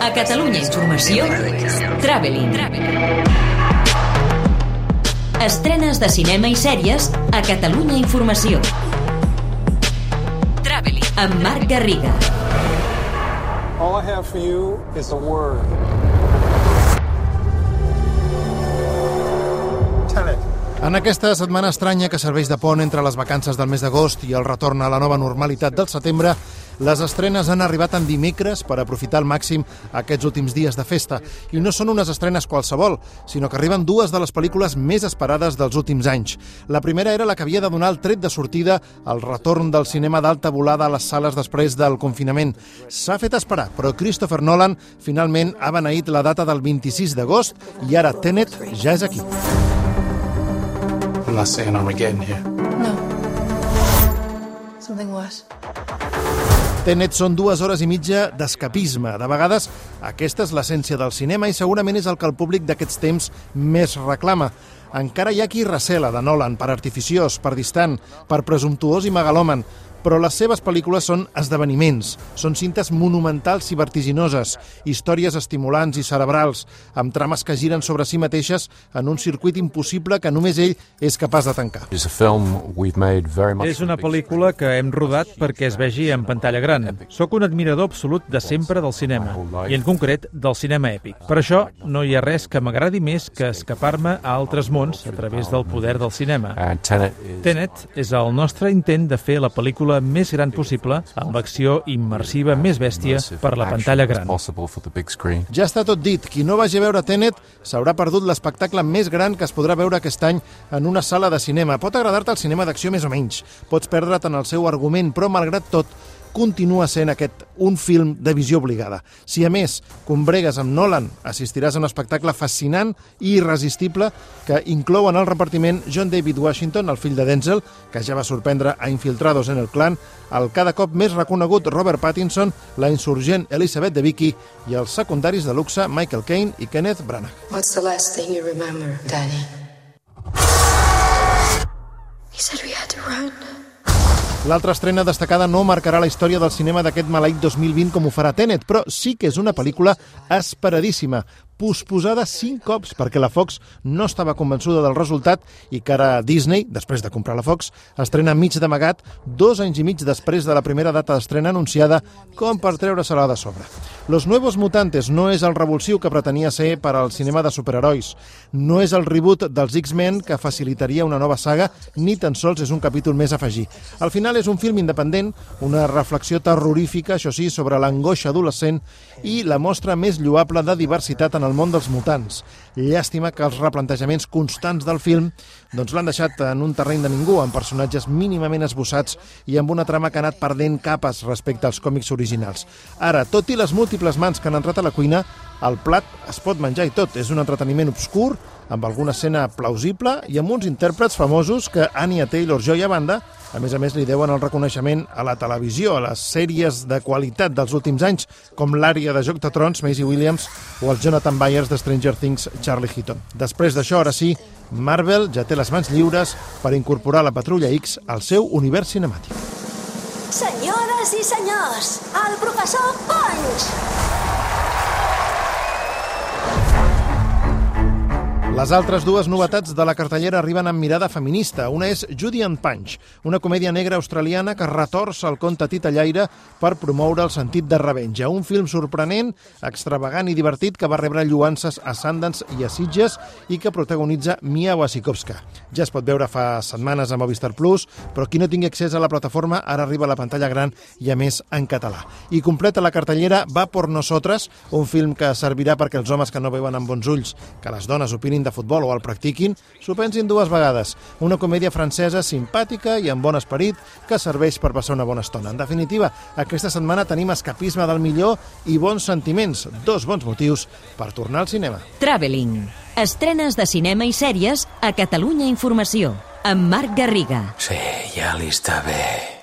A Catalunya Informació, Traveling. Estrenes de cinema i sèries a Catalunya Informació. Traveling. Amb Marc Garriga. All I have for you is a word. Tenet. En aquesta setmana estranya que serveix de pont entre les vacances del mes d'agost i el retorn a la nova normalitat del setembre, les estrenes han arribat en dimecres per aprofitar al màxim aquests últims dies de festa. I no són unes estrenes qualsevol, sinó que arriben dues de les pel·lícules més esperades dels últims anys. La primera era la que havia de donar el tret de sortida al retorn del cinema d'alta volada a les sales després del confinament. S'ha fet esperar, però Christopher Nolan finalment ha beneït la data del 26 d'agost i ara Tenet ja és aquí. I'm not saying Armageddon here. No. Something worse. Tenet són dues hores i mitja d'escapisme. De vegades, aquesta és l'essència del cinema i segurament és el que el públic d'aquests temps més reclama. Encara hi ha qui recela de Nolan per artificiós, per distant, per presumptuós i megalòman, però les seves pel·lícules són esdeveniments, són cintes monumentals i vertiginoses, històries estimulants i cerebrals, amb trames que giren sobre si mateixes en un circuit impossible que només ell és capaç de tancar. És una pel·lícula que hem rodat perquè es vegi en pantalla gran. Sóc un admirador absolut de sempre del cinema, i en concret del cinema èpic. Per això no hi ha res que m'agradi més que escapar-me a altres mons a través del poder del cinema. Tenet és el nostre intent de fer la pel·lícula més gran possible amb l'acció immersiva més bèstia per la pantalla gran. Ja està tot dit. Qui no vagi a veure Tenet s'haurà perdut l'espectacle més gran que es podrà veure aquest any en una sala de cinema. Pot agradar-te el cinema d'acció més o menys. Pots perdre't en el seu argument, però malgrat tot continua sent aquest un film de visió obligada. Si a més combregues amb Nolan, assistiràs a un espectacle fascinant i irresistible que inclou en el repartiment John David Washington, el fill de Denzel, que ja va sorprendre a Infiltrados en el clan, el cada cop més reconegut Robert Pattinson, la insurgent Elizabeth de Vicky i els secundaris de luxe Michael Caine i Kenneth Branagh. What's the last thing you remember, Danny? He said we had to run. L'altra estrena destacada no marcarà la història del cinema d'aquest maleït 2020 com ho farà Tenet, però sí que és una pel·lícula esperadíssima, posposada cinc cops perquè la Fox no estava convençuda del resultat i que ara Disney, després de comprar la Fox, estrena mig d'amagat dos anys i mig després de la primera data d'estrena anunciada com per treure-se-la de sobre. Los Nuevos Mutantes no és el revulsiu que pretenia ser per al cinema de superherois. No és el reboot dels X-Men que facilitaria una nova saga, ni tan sols és un capítol més a afegir. Al final és un film independent, una reflexió terrorífica, això sí, sobre l'angoixa adolescent i la mostra més lloable de diversitat en el món dels mutants. Llàstima que els replantejaments constants del film doncs l'han deixat en un terreny de ningú, amb personatges mínimament esbossats i amb una trama que ha anat perdent capes respecte als còmics originals. Ara, tot i les múltiples mans que han entrat a la cuina, el plat es pot menjar i tot. És un entreteniment obscur, amb alguna escena plausible i amb uns intèrprets famosos que Anya Taylor-Joy a banda, a més a més li deuen el reconeixement a la televisió, a les sèries de qualitat dels últims anys, com l'àrea de Joc de Trons, Maisie Williams, o els Jonathan Byers de Stranger Things, Charlie Heaton. Després d'això, ara sí, Marvel ja té les mans lliures per incorporar la Patrulla X al seu univers cinemàtic. Senyores i senyors, el professor Punch! Les altres dues novetats de la cartellera arriben amb mirada feminista. Una és Judy and Punch, una comèdia negra australiana que retorça el conte titellaire per promoure el sentit de revenja. Un film sorprenent, extravagant i divertit que va rebre lluances a Sundance i a Sitges i que protagonitza Mia Wasikowska. Ja es pot veure fa setmanes a Movistar Plus, però qui no tingui accés a la plataforma ara arriba a la pantalla gran i a més en català. I completa la cartellera Va por nosotras, un film que servirà perquè els homes que no veuen amb bons ulls que les dones opinin de futbol o el practiquin, s'ho pensin dues vegades. Una comèdia francesa simpàtica i amb bon esperit que serveix per passar una bona estona. En definitiva, aquesta setmana tenim escapisme del millor i bons sentiments, dos bons motius per tornar al cinema. Traveling. Estrenes de cinema i sèries a Catalunya Informació. Amb Marc Garriga. Sí, ja li està bé.